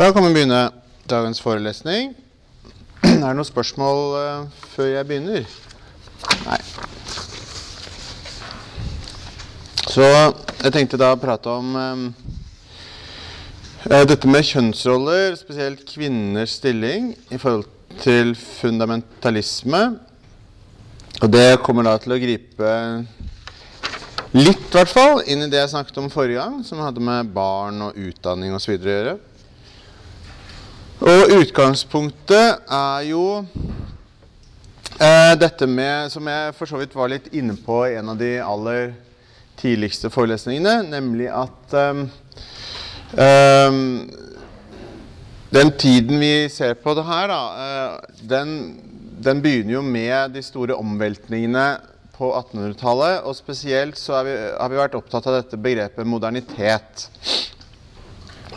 Da kan vi begynne dagens forelesning. Er det noen spørsmål eh, før jeg begynner? Nei. Så jeg tenkte da å prate om eh, dette med kjønnsroller, spesielt kvinners stilling i forhold til fundamentalisme. Og det kommer da til å gripe litt, i hvert fall, inn i det jeg snakket om forrige gang, som hadde med barn og utdanning osv. å gjøre. Og utgangspunktet er jo eh, dette med, som jeg for så vidt var litt inne på i en av de aller tidligste forelesningene, nemlig at eh, eh, den tiden vi ser på det her, da, eh, den, den, begynner jo med de store omveltningene på 1800-tallet. Og spesielt så vi, har vi vært opptatt av dette begrepet modernitet.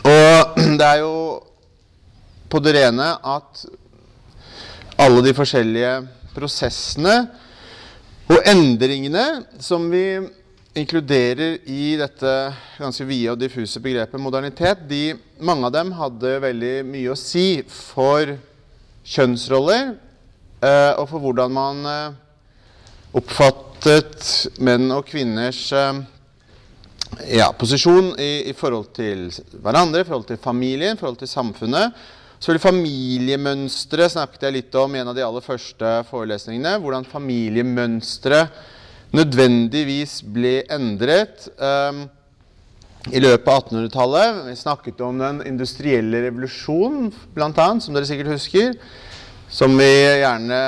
Og det er jo på det rene at alle de forskjellige prosessene og endringene som vi inkluderer i dette ganske vide og diffuse begrepet modernitet, de, mange av dem hadde veldig mye å si for kjønnsroller eh, og for hvordan man eh, oppfattet menn og kvinners eh, ja, posisjon i, i, forhold til hverandre, i forhold til familien, i forhold til samfunnet. Så Familiemønstre snakket jeg litt om i en av de aller første forelesningene. Hvordan familiemønstre nødvendigvis ble endret um, i løpet av 1800-tallet. Vi snakket om den industrielle revolusjonen, bl.a., som dere sikkert husker. Som vi gjerne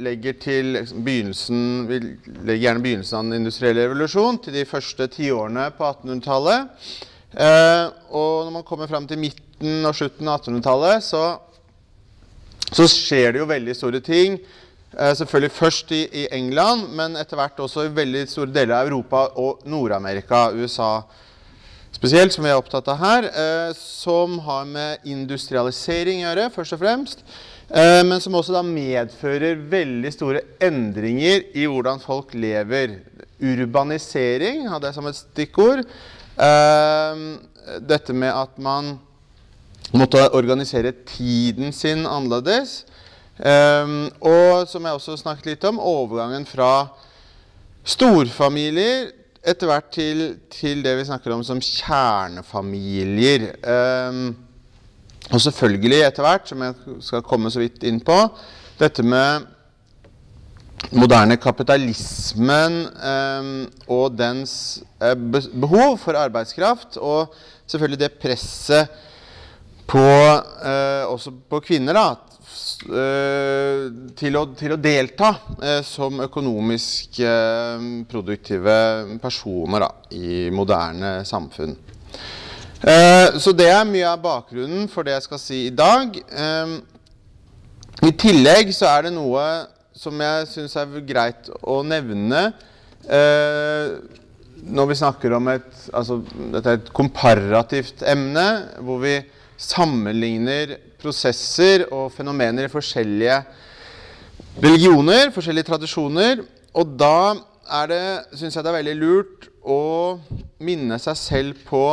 legger til begynnelsen, vi legger gjerne begynnelsen av den industrielle revolusjon til de første tiårene på 1800-tallet. Uh, og når man kommer fram til midten og slutten av 1800-tallet så, så, skjer det jo veldig store ting. Eh, selvfølgelig først i, i, England, men etter hvert også i veldig store deler av Europa og Nord-Amerika. USA spesielt, som vi er opptatt av her. Eh, som har med industrialisering å gjøre, først og fremst. Eh, men som også da medfører veldig store endringer i hvordan folk lever. Urbanisering hadde jeg som et stikkord. Eh, dette med at man måtte organisere tiden sin annerledes. Um, og som jeg også snakket litt om, overgangen fra storfamilier etter hvert til, til det vi snakker om som kjernefamilier. Um, og selvfølgelig etter hvert, som jeg skal komme så vidt inn på, dette med moderne kapitalismen um, og dens uh, behov for arbeidskraft, og selvfølgelig det presset på, eh, også på kvinner da, eh, til, å, til, å, delta eh, som økonomisk eh, produktive personer da, i moderne samfunn. Eh, så det er mye av bakgrunnen for det jeg skal si i dag. Eh, I tillegg så er det noe som jeg syns er greit å nevne når vi snakker om et, altså, dette er et komparativt emne, hvor vi sammenligner prosesser og fenomener i forskjellige religioner, forskjellige tradisjoner. Og da er det, syns jeg det er veldig lurt å minne seg selv på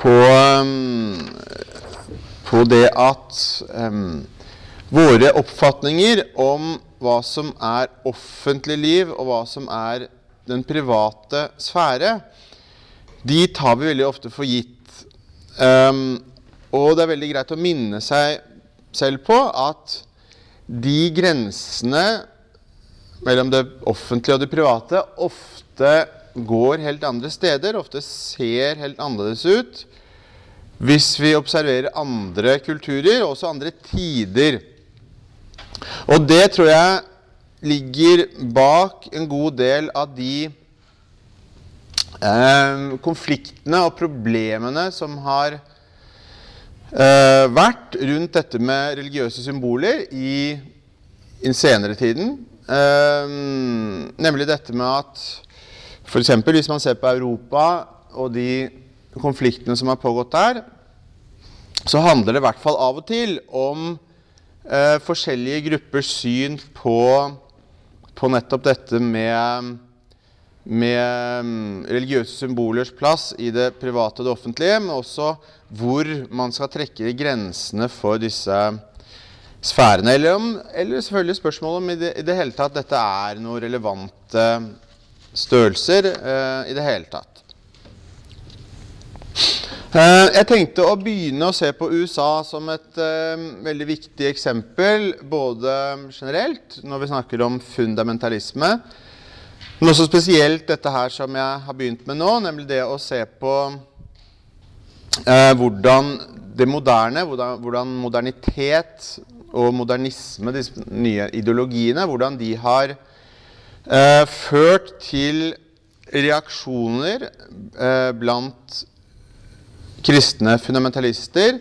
på, um, på det at um, våre oppfatninger om hva som er offentlig liv, og hva som er den private sfære, de tar vi veldig ofte for gitt. Um, og det er veldig greit å minne seg selv på at de grensene mellom det offentlige og det private ofte går helt andre steder, ofte ser helt annerledes ut hvis vi observerer andre kulturer, og også andre tider. Og det tror jeg ligger bak en god del av de Eh, konfliktene og problemene som har eh, vært rundt dette med religiøse symboler i den senere tiden. Eh, nemlig dette med at f.eks. hvis man ser på Europa og de konfliktene som har pågått der, så handler det i hvert fall av og til om eh, forskjellige gruppers syn på, på nettopp dette med med mm, religiøse symbolers plass i det private og det offentlige, men også hvor man skal trekke grensene for disse sfærene. Eller, om, eller selvfølgelig spørsmålet om i det, i det, hele tatt dette er noen relevante størrelser eh, i det hele tatt. Eh, jeg tenkte å begynne å se på USA som et uh, veldig viktig eksempel, både generelt når vi snakker om fundamentalisme, men også spesielt dette her som jeg har begynt med nå, nemlig det å se på uh, hvordan det moderne, hvordan, modernitet og modernisme, disse nye ideologiene, hvordan de har ført til reaksjoner blant kristne fundamentalister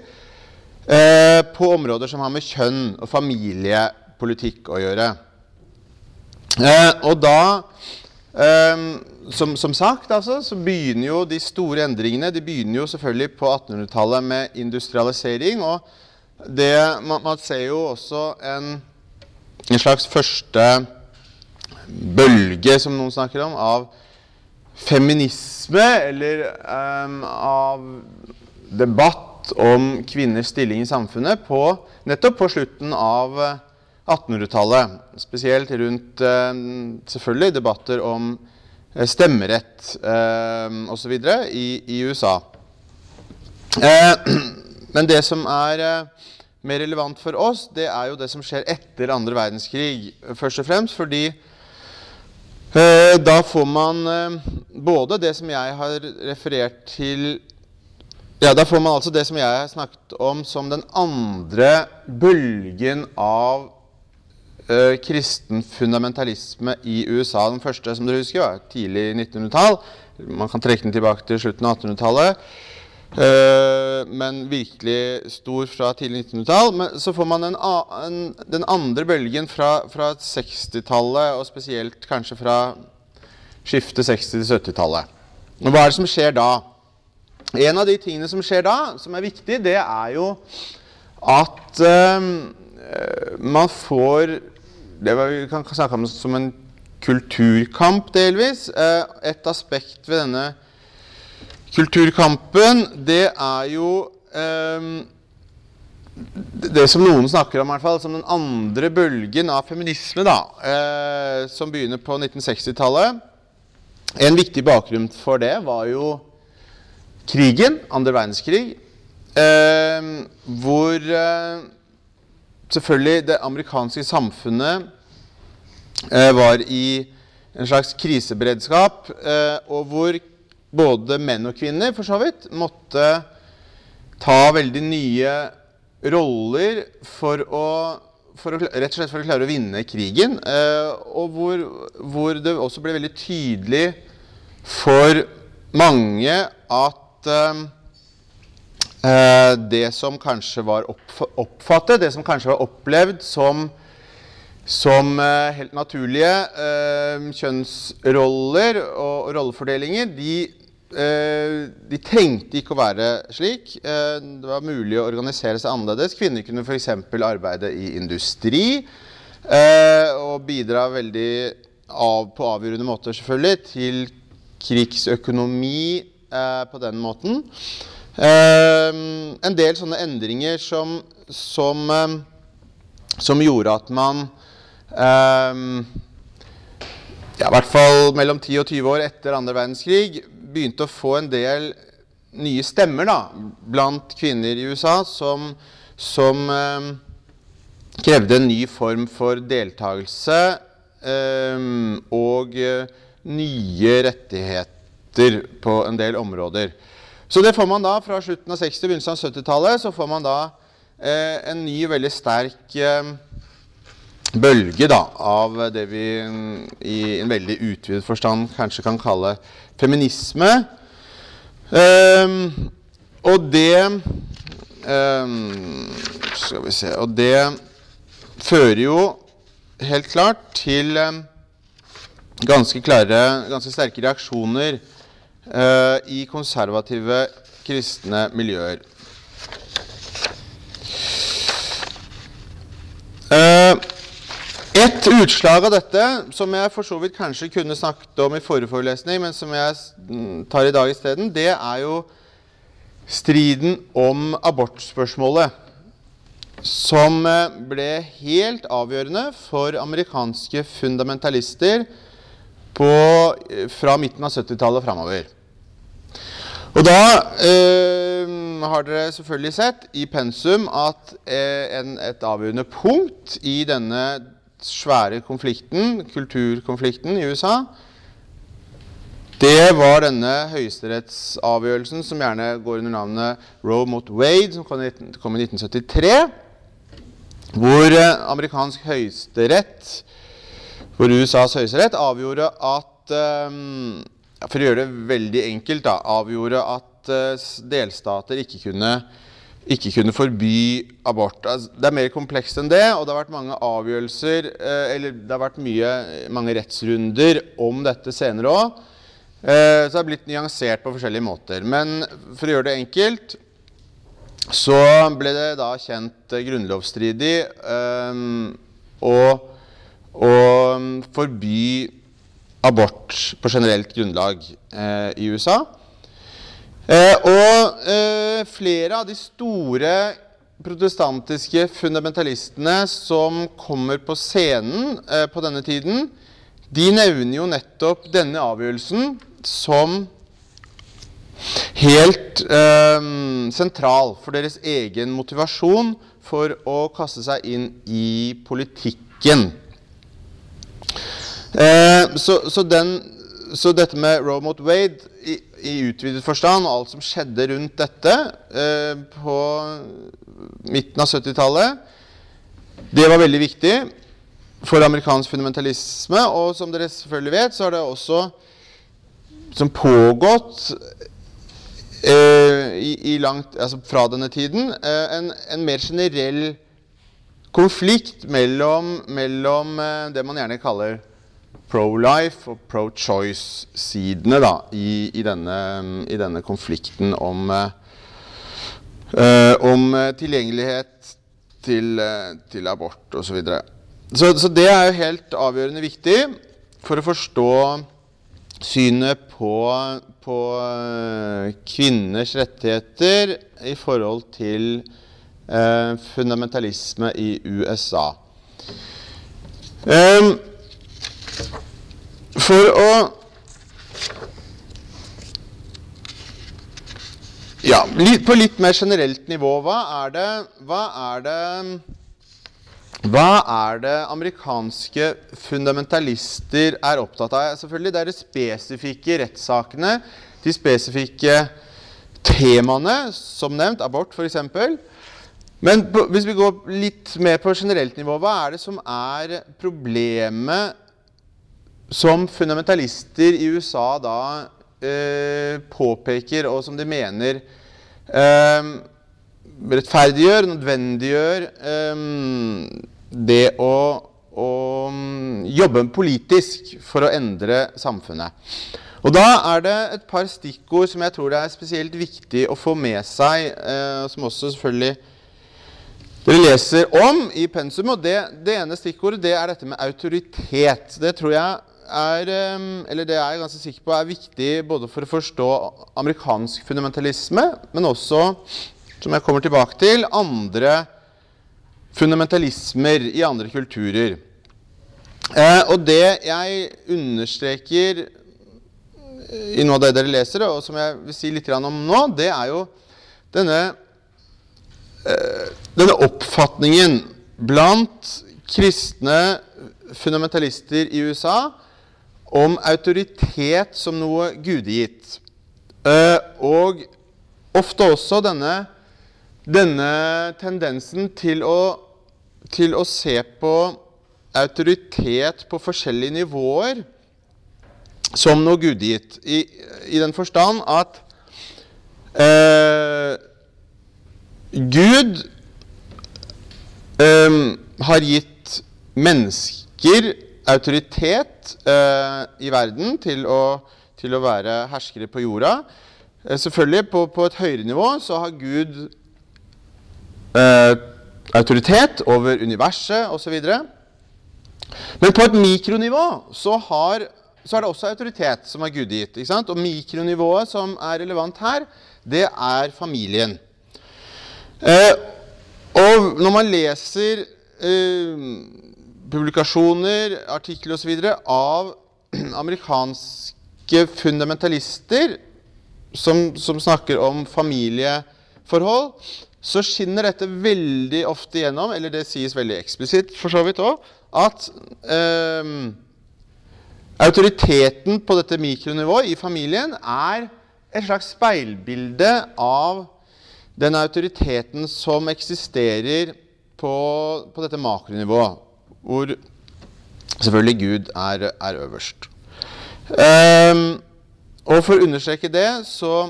eh, på områder som har med kjønn og familiepolitikk å gjøre. Eh, og da eh, som, som, sagt altså, så begynner jo de store endringene de begynner jo selvfølgelig på 1800-tallet med industrialisering. og det, man, man, ser jo også en, en slags første bølge, som noen snakker om, av feminisme, eller um, av debatt om kvinners stilling i samfunnet på, nettopp på slutten av 1800-tallet. Eh, Spesielt rundt eh, selvfølgelig debatter om eh, stemmerett eh, osv. I, i USA. Uh, men det som er uh, mer relevant for oss, det er jo det som skjer etter andre verdenskrig. Først og fremst fordi da får man både det som jeg har referert til ja, Da får man altså det som jeg har snakket om som den andre bølgen av uh, kristen fundamentalisme i USA. Den første som dere husker, var tidlig 1900-tall. Man kan trekke den tilbake til slutten av 1800-tallet. Eh, men virkelig stor fra tidlig 1900-tall. Men så får man en, en, den andre bølgen fra, fra 60-tallet, og spesielt kanskje fra skiftet 60- til 70-tallet. Hva er det som skjer da? En av de tingene som skjer da, som er viktig, det er jo at uh, man får Det vi kan snakke om som en kulturkamp, delvis. Et aspekt ved denne kulturkampen, det er jo um, det som noen snakker om, i hvert fall, som den andre bølgen av feminisme, da, uh, som begynner på 1960-tallet. En viktig bakgrunn for det var jo krigen, andre verdenskrig, eh, hvor eh, selvfølgelig det amerikanske samfunnet eh, var i en slags kriseberedskap, eh, og hvor både menn og kvinner for så vidt måtte ta veldig nye roller for å, for å rett og slett for å klare å vinne krigen. Eh, og hvor, hvor det også ble veldig tydelig for mange at eh, det som kanskje var oppfattet, det som kanskje var opplevd som, som uh, helt naturlige uh, kjønnsroller og rollefordelinger, de, de, trengte ikke å være slik. det var mulig å organisere seg annerledes. Kvinner kunne f.eks. arbeide i industri og bidra veldig av, på avgjørende måter selvfølgelig til krigsøkonomi eh, på den måten. Eh, en del sånne endringer som, som, eh, som gjorde at man eh, ja, i hvert fall mellom 10 og 20 år etter andre verdenskrig begynte å få en del nye stemmer da, blant kvinner i USA som, som eh, krevde en ny form for deltakelse eh, og nye rettigheter på en del områder. Så det får man da fra slutten av 60- og begynnelsen av 70-tallet. Så får man da eh, en ny, veldig sterk eh, bølge da, av det vi i en veldig utvidet forstand kanskje kan kalle feminisme. Um, og det um, Skal vi se Og det fører jo helt klart til um, ganske klare, ganske sterke reaksjoner uh, i konservative kristne miljøer. Uh, Et utslag av dette, som jeg for så vidt kanskje kunne snakket om i forrige forelesning, men som jeg mm, tar i dag isteden, det er jo striden om abortspørsmålet. Som eh, ble helt avgjørende for amerikanske fundamentalister på, eh, fra midten av 70-tallet og framover. Og da eh, har dere selvfølgelig sett i pensum at eh, en, et avgjørende punkt i denne svære konflikten, kulturkonflikten i USA, det var denne høyesterettsavgjørelsen som gjerne går under navnet Roe mot Wade, som kom i 1973. Hvor eh, amerikansk høyesterett, hvor USAs høyesterett avgjorde at um, For å gjøre det veldig enkelt, da, avgjorde at uh, delstater ikke kunne ikke kunne forby abort. Altså, det er mer komplekst enn det, og det har vært mange avgjørelser eh, Eller det har vært mye, mange rettsrunder om dette senere òg. Eh, så det har blitt nyansert på forskjellige måter. Men for å gjøre det enkelt så ble det da kjent eh, grunnlovsstridig å, å forby abort på generelt grunnlag i USA. Eh, og eh, flere av de store protestantiske fundamentalistene som kommer på scenen eh, på denne tiden, de nevner jo nettopp denne avgjørelsen som helt sentral for deres egen motivasjon for å kaste seg inn i politikken. Så, så, den, så, dette med Roe mot Wade i, utvidet forstand, alt som skjedde rundt dette eh, på midten av 70-tallet, det var veldig viktig for amerikansk fundamentalisme. Og som dere selvfølgelig vet, så har det også som pågått eh, i, i langt, altså fra denne tiden eh, en, en, mer generell konflikt mellom, mellom eh, det man gjerne kaller pro-life og pro-choice-sidene i, i, denne, i, denne, konflikten om, eh, om tilgjengelighet til, til abort osv. Så, videre. så Så det er jo helt avgjørende viktig for å forstå synet på, på kvinners rettigheter i forhold til eh, fundamentalisme i USA. Um, for å Ja, på litt mer generelt nivå, hva er det Hva er det, hva er det amerikanske fundamentalister er opptatt av? Selvfølgelig det er de spesifikke rettssakene, de spesifikke temaene, som nevnt, abort f.eks. Men på, hvis vi går litt mer på generelt nivå, hva er det som er problemet som fundamentalister i USA da eh, påpeker, og som de mener eh, rettferdiggjør, nødvendiggjør eh, det å, å, jobbe politisk for å endre samfunnet. Og Da er det et par stikkord som jeg tror det er spesielt viktig å få med seg, eh, som også selvfølgelig dere leser om i pensum. og det, det ene stikkordet det er dette med autoritet. Det tror jeg er, eller det er jeg ganske sikker på, er viktig både for å forstå amerikansk fundamentalisme, men også, som jeg kommer tilbake til, andre fundamentalismer i andre kulturer. Eh, og det jeg understreker i noe av det dere leser, og som jeg vil si litt om nå, det er jo denne, eh, denne oppfatningen blant kristne fundamentalister i USA om autoritet som noe gudegitt. Eh, og ofte også denne, denne tendensen til å, til å, se på autoritet på forskjellige nivåer som noe gudegitt. I, i den forstand at eh, Gud eh, har gitt mennesker autoritet eh, i verden til å, til å, være herskere på jorda. Eh, selvfølgelig, på, på, et høyere nivå så har Gud eh, autoritet over universet osv. Men på et mikronivå så, har, så er det også autoritet som er gudgitt. ikke sant? Og mikronivået som er relevant her, det er familien. Eh, og når man leser eh, publikasjoner, artikler osv. av amerikanske fundamentalister som, som, snakker om familieforhold, så skinner dette veldig ofte gjennom, eller det sies veldig eksplisitt for så vidt òg, at eh, autoriteten på dette mikronivået i familien er et slags speilbilde av den autoriteten som eksisterer på, på dette makronivået, hvor selvfølgelig Gud er, er øverst. Um, og For å understreke det så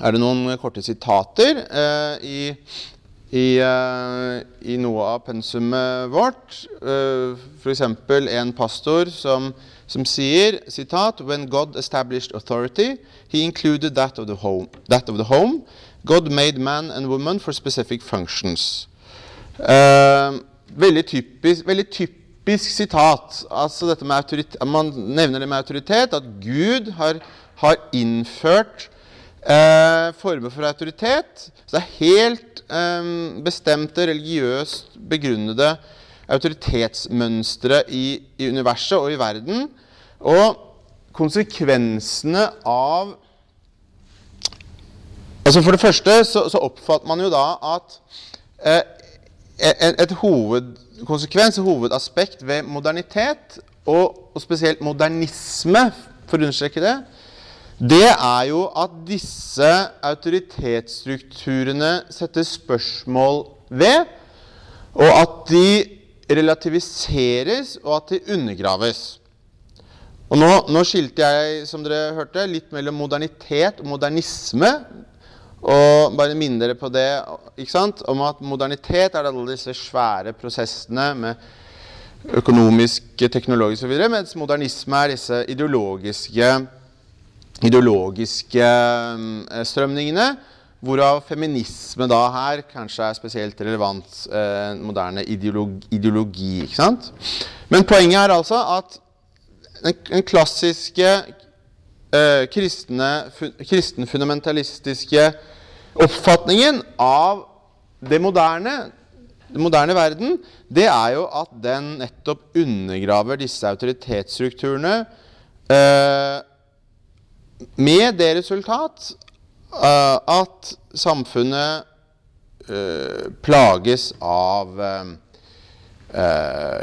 er det noen korte sitater uh, i, i, uh, i, noe av pensumet vårt. Uh, F.eks. en pastor som, som sier sitat, When God established authority, he included that of, that of the home. God made man and woman for specific functions. Uh, veldig, typisk, veldig typisk sitat. Altså Man nevner det med autoritet, at Gud har, har innført eh, former for autoritet. Så det er helt eh, bestemte, religiøst begrunnede autoritetsmønstre i, i universet og i verden. Og konsekvensene av Altså For det første så, så oppfatter man jo da at eh, et, hovedkonsekvens, et hovedaspekt ved modernitet, og, og, spesielt modernisme, for å understreke det, det er jo at disse autoritetsstrukturene setter spørsmål ved, og at de relativiseres, og at de undergraves. Og nå, nå skilte jeg, som dere hørte, litt mellom modernitet og modernisme. Og bare minne dere på det ikke sant? om at modernitet er alle disse svære prosessene med økonomiske, teknologiske osv., mens modernisme er disse ideologiske, ideologiske eh, strømningene. Hvorav feminisme da her kanskje er spesielt relevant eh, moderne ideologi, ideologi. ikke sant? Men poenget er altså at den, den klassiske eh, kristne, kristenfundamentalistiske oppfatningen av det moderne, den moderne verden, det er jo at den nettopp undergraver disse autoritetsstrukturene eh, med det resultat eh, at samfunnet eh, plages av eh,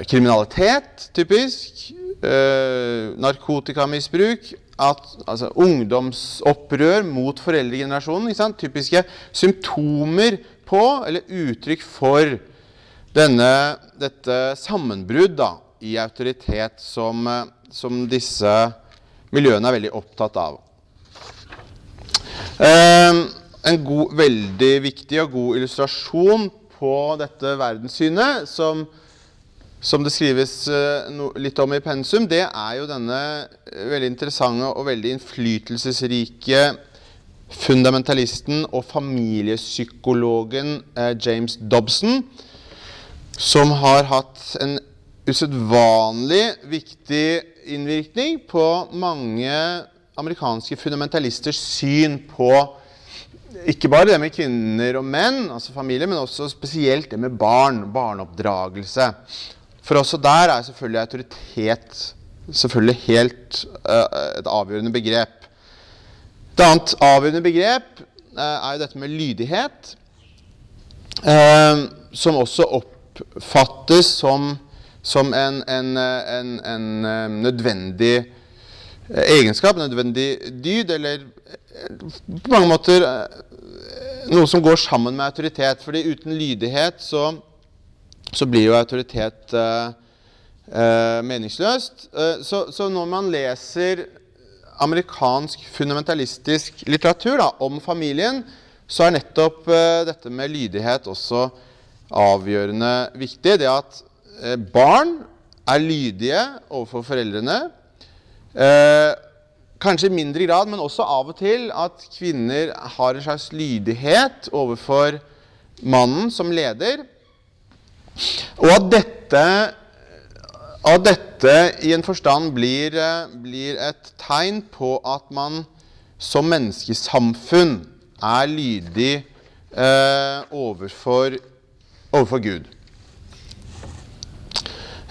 kriminalitet, typisk, narkotikamisbruk, at altså, ungdomsopprør mot foreldregenerasjonen Typiske symptomer på, eller uttrykk for, denne, dette sammenbrudd i autoritet som, som, disse miljøene er veldig opptatt av. Eh, en god, veldig viktig og god illustrasjon på dette verdenssynet som som det skrives uh, litt om i pensum, det er jo denne uh, veldig interessante og veldig innflytelsesrike fundamentalisten og familiepsykologen uh, James Dobson, som har hatt en usedvanlig viktig innvirkning på mange amerikanske fundamentalisters syn på ikke bare det med kvinner og menn, altså familie, men også spesielt det med barn, barneoppdragelse. For også der er selvfølgelig autoritet selvfølgelig helt uh, et avgjørende begrep. Et annet avgjørende begrep uh, er jo dette med lydighet, uh, som også oppfattes som, som en, en, en, en, nødvendig egenskap, nødvendig dyd, eller på mange måter noe som går sammen med autoritet. fordi uten lydighet så så blir jo autoritet eh, eh, meningsløst. Eh, så, så, når man leser amerikansk fundamentalistisk litteratur da, om familien, så er nettopp dette med lydighet også avgjørende viktig. Det at barn er lydige overfor foreldrene. Kanskje i mindre grad, men også av og til at kvinner har en slags lydighet overfor mannen som leder. Og at dette at dette i en forstand blir, blir et tegn på at man som menneskesamfunn er lydig eh, overfor, overfor Gud.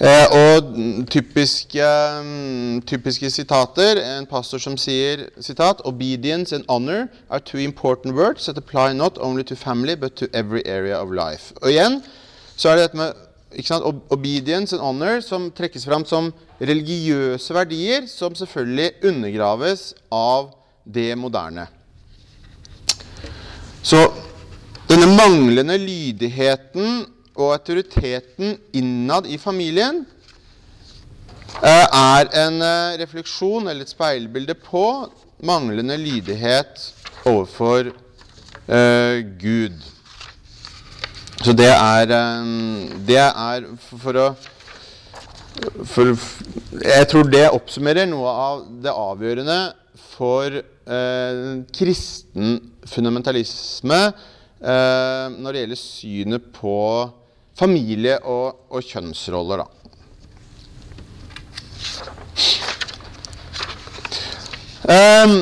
Eh, og typiske, mm, typiske, sitater. En pastor som sier sitat, 'Obedience and honor are two important words that apply not only to family, but to every area of life'. Og igjen så er det dette med sant, obedience and honor som trekkes fram som religiøse verdier, som selvfølgelig undergraves av det moderne. Så denne manglende lydigheten og autoriteten innad i familien eh, er en eh, refleksjon eller et speilbilde på manglende lydighet overfor uh, Gud. Så det er, det er for å for, Jeg tror det oppsummerer noe av det avgjørende for eh, kristen fundamentalisme eh, når det gjelder synet på familie og, og kjønnsroller, da. Um,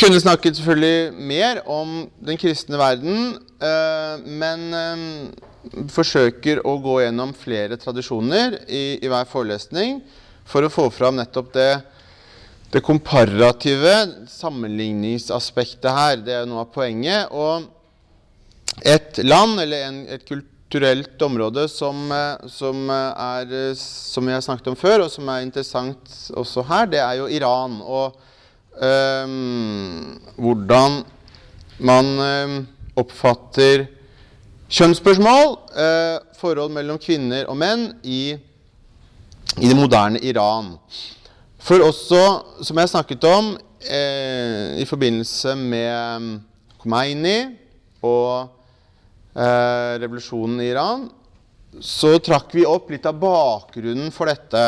kunne snakket selvfølgelig mer om den kristne verden, uh, men um, forsøker å gå gjennom flere tradisjoner i, i, hver forelesning for å få fram nettopp det, det komparative sammenligningsaspektet her. Det er noe av poenget. Og et land eller en, et kulturelt område som, eh, som, eh, er, eh, som har snakket om før, og som er interessant også her, det er jo Iran. Og hvordan man um, oppfatter kjønnsspørsmål, uh, forhold mellom kvinner og menn, i, i, det moderne Iran. For også, som jeg snakket om eh, i forbindelse med Khomeini og eh, revolusjonen i Iran, så trakk vi opp litt av bakgrunnen for dette.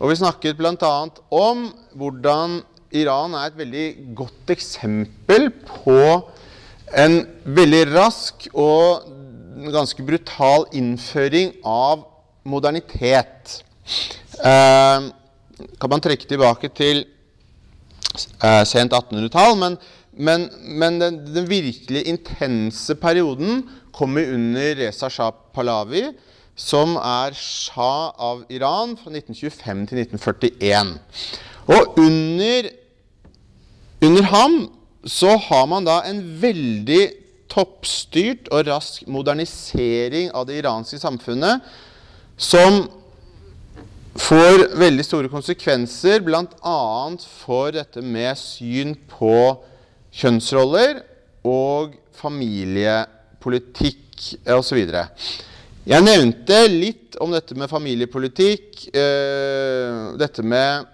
Og vi snakket bl.a. om hvordan Iran er et veldig godt eksempel på en veldig rask og ganske brutal innføring av modernitet. Eh, kan man trekke tilbake til eh, sent 1800-tall, men, men, men den, den, virkelig intense perioden kommer under Reza Shah Pahlavi, som er shah av Iran fra 1925 til 1941. Og under, under ham så har man da en veldig toppstyrt og rask modernisering av det iranske samfunnet, som får veldig store konsekvenser, bl.a. for dette med syn på kjønnsroller og familiepolitikk osv. Jeg nevnte litt om dette med familiepolitikk, eh, dette med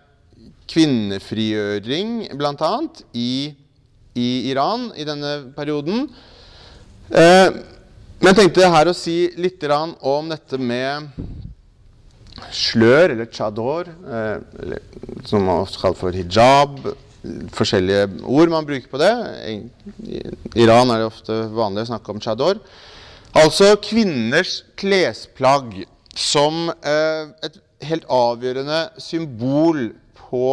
kvinnefrigjøring bl.a. I, i Iran i denne perioden. Eh, men jeg tenkte her å si litt om dette med slør, eller chador, eh, eller, som man også kaller for hijab forskjellige ord man bruker på det. I Iran er det ofte vanlig å snakke om chador. Altså kvinners klesplagg som eh, et helt avgjørende symbol på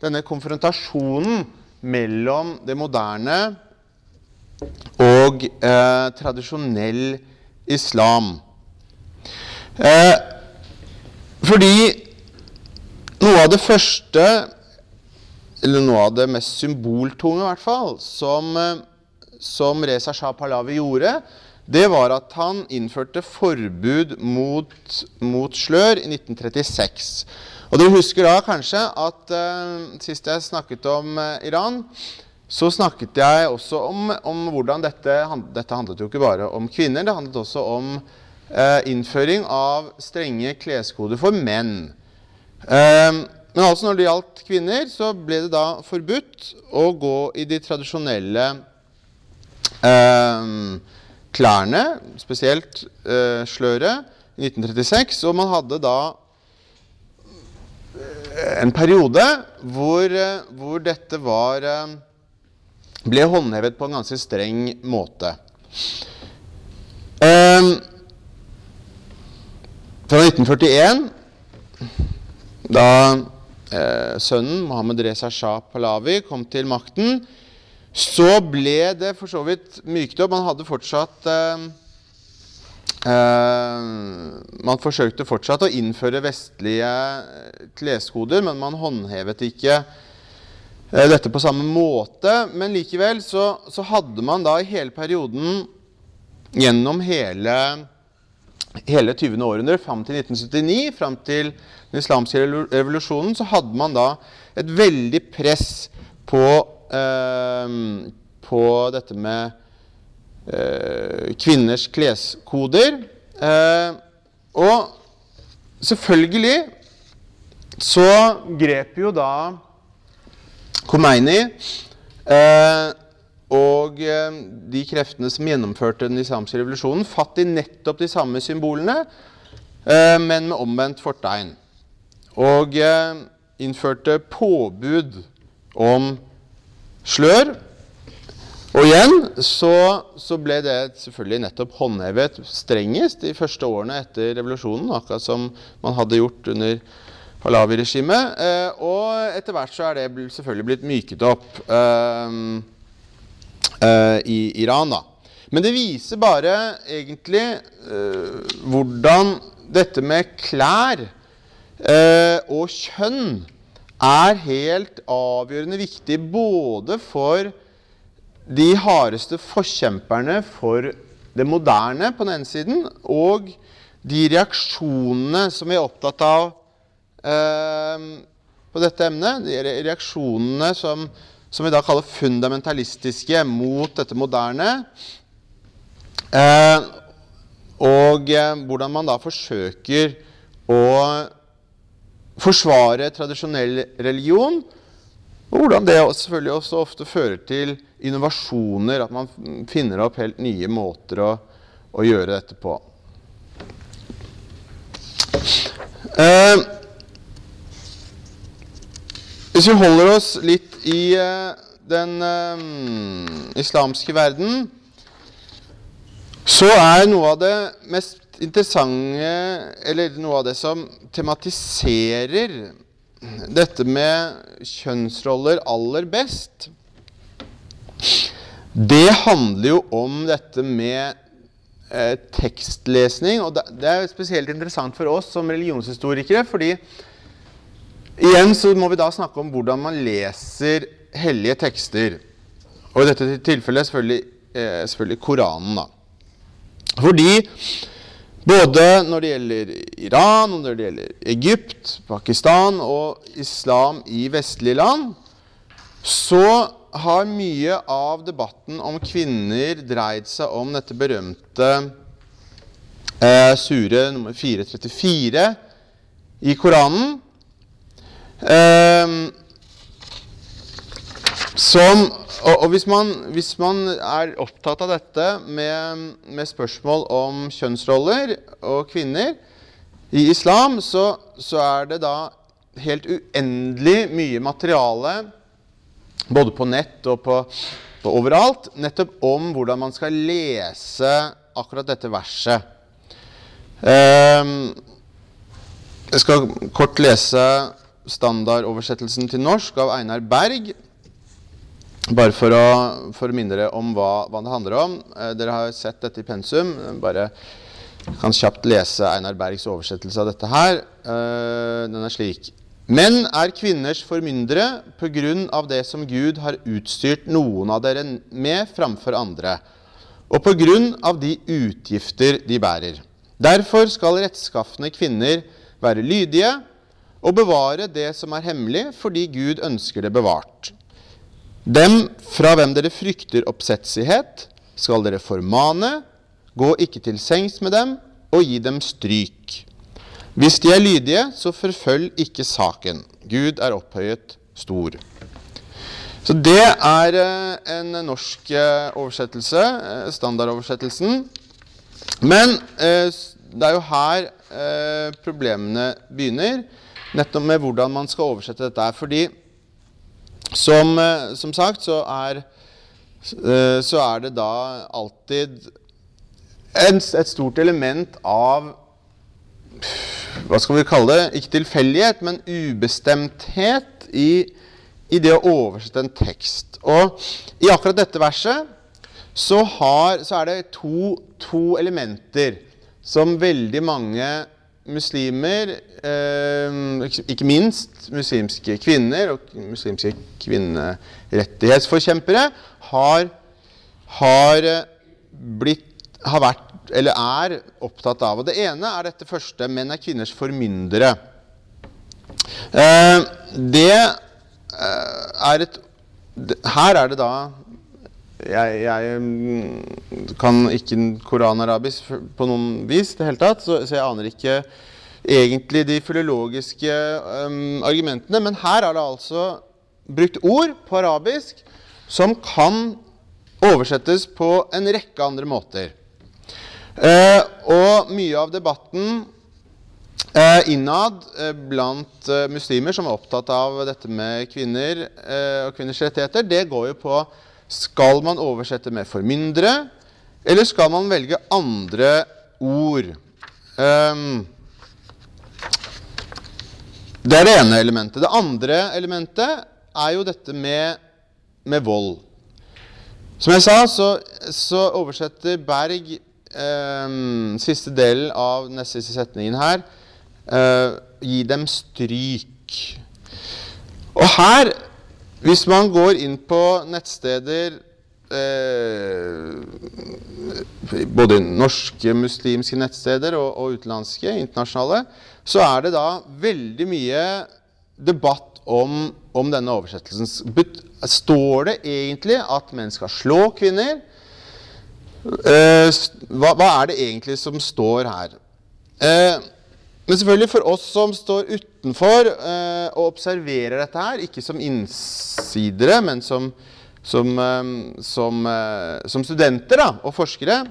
denne konfrontasjonen mellom det moderne og eh, tradisjonell islam. Eh, fordi noe av det første eller noe av det mest symboltunge, i hvert fall, som, eh, som Reza Shah Pahlavi gjorde, det var at han innførte forbud mot, mot slør i 1936. Og Dere husker da kanskje at uh, sist jeg snakket om uh, Iran, så snakket jeg også om, om hvordan dette, dette handlet jo ikke bare om kvinner, det handlet også om uh, innføring av strenge kleskoder for menn. Men altså når det gjaldt kvinner, så ble det da forbudt å gå i de tradisjonelle klærne, spesielt sløret, i 1936. Og man hadde da en periode hvor, eh, hvor dette var eh, ble håndhevet på en ganske streng måte. Eh, fra 1941 da eh, sønnen Mohammed Reza Shah Pahlavi kom til makten, så ble det for så vidt myket opp. Man hadde fortsatt eh, eh, Man forsøkte fortsatt å innføre vestlige eh, kleskoder, men man håndhevet ikke eh, dette på samme måte. Men likevel så, så hadde man da i hele perioden gjennom hele hele 20. århundre, fram til 1979, fram til den islamske revolusjonen, så hadde man da et veldig press på, eh, på dette med eh, kvinners kleskoder. Eh, og selvfølgelig så grep jo da Khomeini eh, og eh, de kreftene som gjennomførte den islamske revolusjonen, fatt i nettopp de samme symbolene, eh, men med omvendt fortegn. Og eh, innførte påbud om slør. Og igjen så, så, ble det selvfølgelig nettopp håndhevet strengest de første årene etter revolusjonen, akkurat som man hadde gjort under Halawi-regimet. og etter hvert så er det selvfølgelig blitt myket opp. Eh, i Iran. da. Men det viser bare egentlig uh, hvordan dette med klær uh, og kjønn er helt avgjørende viktig både for de hardeste forkjemperne for det moderne på den ene siden, og de reaksjonene som vi er opptatt av eh, på dette emnet, de reaksjonene som som vi da kaller fundamentalistiske mot dette moderne. Eh, og eh, hvordan man da forsøker å forsvare tradisjonell religion. Og hvordan det selvfølgelig også ofte fører til innovasjoner, at man finner opp helt nye måter å, å gjøre dette på. Eh, hvis vi holder oss litt i eh, den eh, islamske verden, så er noe av det mest interessante, eller noe av det som tematiserer dette med kjønnsroller aller best, det handler jo om dette med eh, tekstlesning. Og det, er spesielt interessant for oss som religionshistorikere, fordi Igjen så må vi da snakke om hvordan man leser hellige tekster. Og i dette tilfellet selvfølgelig, eh, selvfølgelig Koranen. da. Fordi både når det gjelder Iran, og når det gjelder Egypt, Pakistan og islam i vestlige land, så har mye av debatten om kvinner dreid seg om dette berømte eh, sure nummer 434 i Koranen Eh, som, og, og hvis, man, hvis, man, er opptatt av dette med, med, spørsmål om kjønnsroller og kvinner i islam, så, så, er det da helt uendelig mye materiale både på nett og på, på overalt nettopp om hvordan man skal lese akkurat dette verset. Um, jeg skal kort lese standardoversettelsen til norsk av Einar Berg. Bare for å, for å minne dere om hva, hva, det handler om. Eh, dere har sett dette i pensum. Bare kan kjapt lese Einar Bergs oversettelse av dette her. Eh, den er slik. Menn er kvinners formyndere pga. det som Gud har utstyrt noen av dere med framfor andre, og pga. de utgifter de bærer. Derfor skal rettskafne kvinner være lydige og bevare det som er hemmelig, fordi Gud ønsker det bevart. Dem fra hvem dere frykter oppsetsighet, skal dere formane, gå ikke til sengs med dem og gi dem stryk. Hvis de er lydige, så forfølg ikke saken. Gud er opphøyet stor. Så det er eh, en norsk eh, oversettelse, eh, standardoversettelsen. Men det er jo her problemene begynner nettopp med hvordan man skal oversette dette. Fordi som, som sagt så er, så er det da alltid et stort element av hva skal vi kalle det, ikke tilfeldighet, men ubestemthet i, i, det å oversette en tekst. Og i akkurat dette verset så, har, så er det to, to, elementer som veldig mange muslimer, eh, ikke minst muslimske kvinner og muslimske kvinnerettighetsforkjempere, har, har blitt har vært eller er opptatt av. Og Det ene er dette første menn er kvinners formyndere. Eh, det eh, er et Her er det da jeg, jeg mm, kan ikke koranarabisk på noen vis, det hele tatt, så, så, jeg aner ikke egentlig de filologiske um, argumentene. Men her er det altså brukt ord på arabisk som kan oversettes på en rekke andre måter. Eh, og mye av debatten eh, innad eh, blant eh, muslimer som er opptatt av dette med kvinner eh, og kvinners rettigheter, det går jo på skal man oversette med formyndere, eller skal man velge andre ord? Um, det er det ene elementet. Det andre elementet er jo dette med, med vold. Som jeg sa, så, så oversetter Berg um, siste delen av siste setningen her uh, Gi dem stryk. Og her, hvis man går inn på nettsteder uh, Både norske muslimske nettsteder og, og utenlandske, internasjonale, så er det da veldig mye debatt om, om denne oversettelsen. Står det egentlig at menn skal slå kvinner? Eh, hva, hva, er det egentlig som står her? Eh, men selvfølgelig for oss som står utenfor eh, og observerer dette her, ikke som innsidere, men som, som, som, som studenter da, og forskere,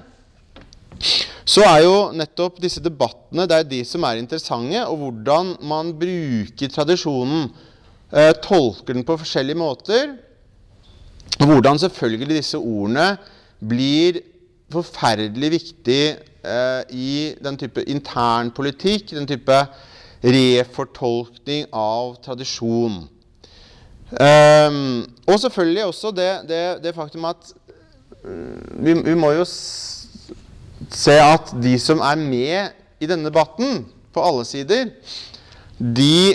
så er jo nettopp disse debattene det er de som er interessante, og hvordan man bruker tradisjonen, tolker den på forskjellige måter, og hvordan selvfølgelig disse ordene blir forferdelig viktig eh, i den type internpolitikk, den type refortolkning av tradisjon. Um, og selvfølgelig også det, det, det faktum at um, vi, vi, må jo se at de som er med i denne debatten, på alle sider, de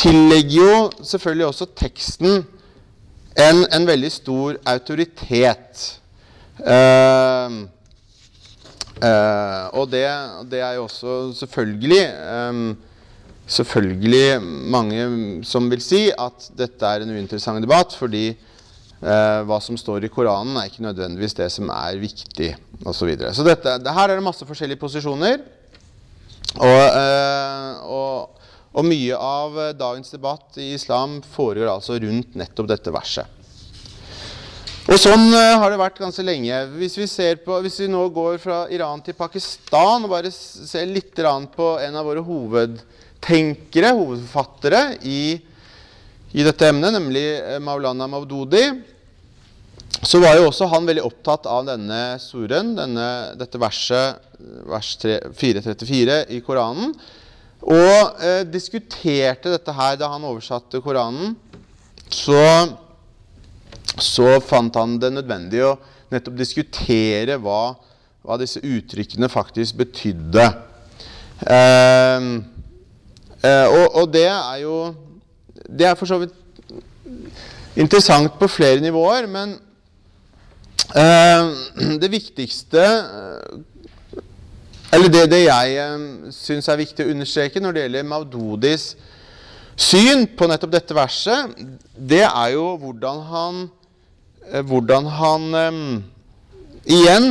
tillegger jo selvfølgelig også teksten en, en veldig stor autoritet. Uh, og det, det, er jo også selvfølgelig um, Selvfølgelig mange som vil si at dette er en uinteressant debatt, fordi uh, hva som står i Koranen, er ikke nødvendigvis det som er viktig, osv. Så, videre. så dette, det, her er det masse forskjellige posisjoner. Og, og, og mye av dagens debatt i islam foregår altså rundt nettopp dette verset. Og sånn uh, har det vært ganske lenge. Hvis vi, på, hvis vi, nå går fra Iran til Pakistan og bare ser litt på en av våre hovedtenkere, hovedforfattere, i, i dette emnet, nemlig uh, Maulana Maududi, så var jo også han veldig opptatt av denne suren, denne, dette verset, vers 434 i Koranen, og eh, diskuterte dette her da han oversatte Koranen. Så så fant han det nødvendig å nettopp diskutere hva, hva disse uttrykkene faktisk betydde. Eh, eh, og, og, det er jo Det er for så vidt interessant på flere nivåer, men eh, det viktigste Eller det, det jeg eh, syns er viktig å understreke når det gjelder Maudodis syn på nettopp dette verset, det er jo hvordan han Eh, hvordan han um, igjen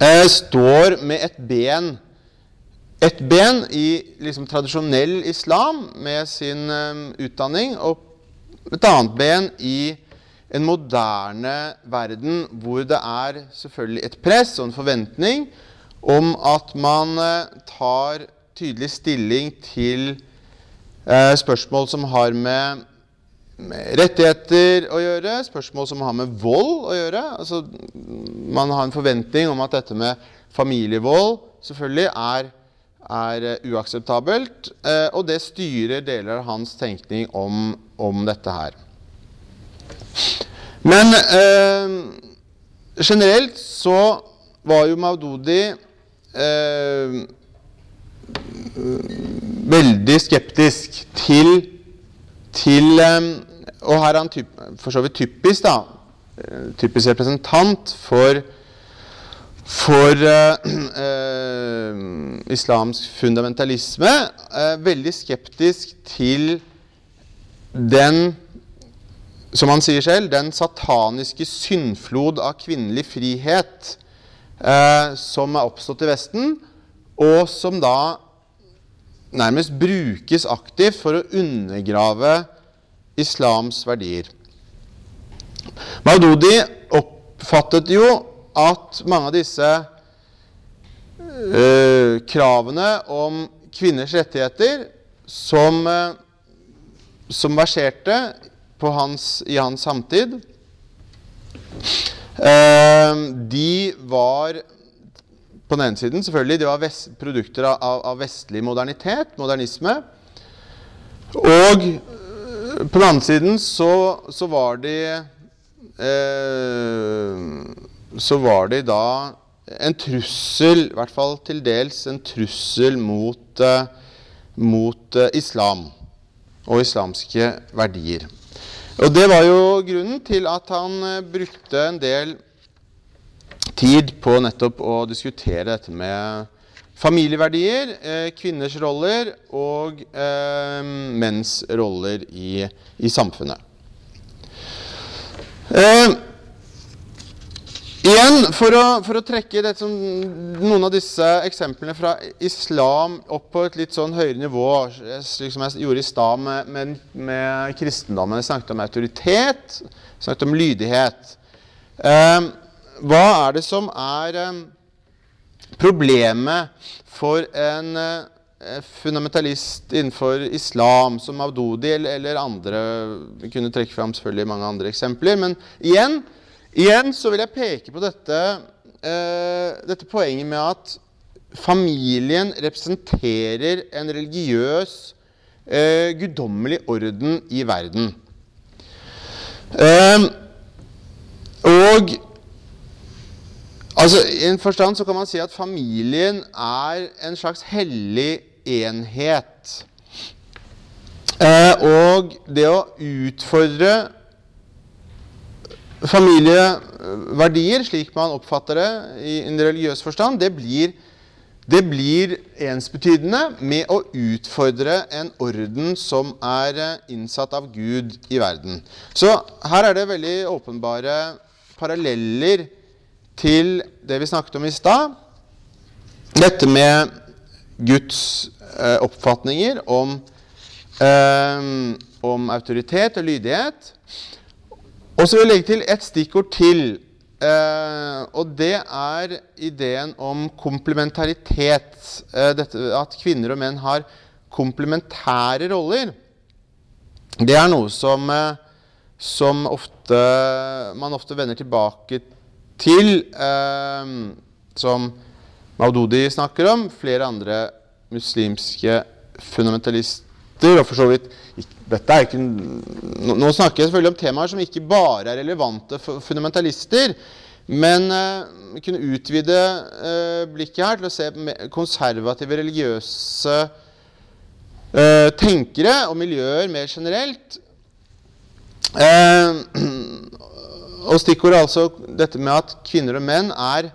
uh, står med et ben et ben i liksom, tradisjonell islam med sin utdanning, og et annet ben i en moderne verden hvor det er selvfølgelig et press og en forventning om at man tar tydelig stilling til eh, spørsmål som har med med rettigheter å gjøre, spørsmål som har med vold å gjøre. Altså, man har en forventning om at dette med familievold selvfølgelig er, er eh, uakseptabelt, eh, og det styrer deler av hans tenkning om, om dette her. Men eh, generelt så var jo Maududi eh, veldig skeptisk til, til eh, Og her er han typ, for så vidt typisk, da. eh, Typisk representant for for uh, uh, islamsk fundamentalisme Uh, veldig skeptisk til den som han sier selv, den sataniske syndflod av kvinnelig frihet som er oppstått i Vesten, og som da nærmest brukes aktivt for å undergrave islams verdier. Maududi oppfattet jo at mange av disse eh, kravene om kvinners rettigheter som, eh, som verserte hans, i hans samtid, eh, de var på den ene siden selvfølgelig, de var vest, produkter av, av, vestlig modernitet, modernisme. Og på den andre siden så, så var de eh, så var de da en trussel, i hvert fall til dels en trussel mot, eh, mot eh, islam og islamske verdier. Og Det var jo grunnen til at han uh, brukte en del tid på nettopp å diskutere dette med familieverdier, kvinners roller og menns roller i, i samfunnet. Eh, Igjen, for å, for å trekke som, noen av disse eksemplene fra islam opp på et litt sånn høyere nivå, slik som jeg gjorde i stad med, med, med, kristendommen. Jeg snakket om autoritet, snakket om lydighet. Eh, hva er det som er eh, problemet for en eh, fundamentalist innenfor islam, som Avdodi eller, andre? Vi kunne trekke fram selvfølgelig mange andre eksempler. Men igjen Igjen så vil jeg peke på dette, eh, dette poenget med at familien representerer en religiøs, eh, guddommelig orden i verden. Og altså, I en forstand så kan man si at familien er en slags hellig enhet. Eh, og det å utfordre familieverdier, slik man oppfatter det i en religiøs forstand, det blir, det blir ensbetydende med å utfordre en orden som er eh, innsatt av Gud i verden. Så her er det veldig åpenbare paralleller til det vi snakket om i stad. Dette med Guds eh, oppfatninger om, eh, om autoritet og lydighet. Og så vil jeg legge til et stikkord til. Eh, og det er ideen om komplementaritet. Eh, dette, at kvinner og menn har komplementære roller. Det er noe som, eh, som ofte, man ofte vender tilbake til. Eh, som Maududi snakker om. Flere andre muslimske fundamentalister, og for så vidt dette er ikke, nå snakker jeg selvfølgelig om temaer som ikke bare er relevante for fundamentalister. Men eh, kunne utvide eh, blikket her til å se konservative religiøse eh, tenkere og miljøer mer generelt. Og stikkordet er altså dette med at kvinner og menn er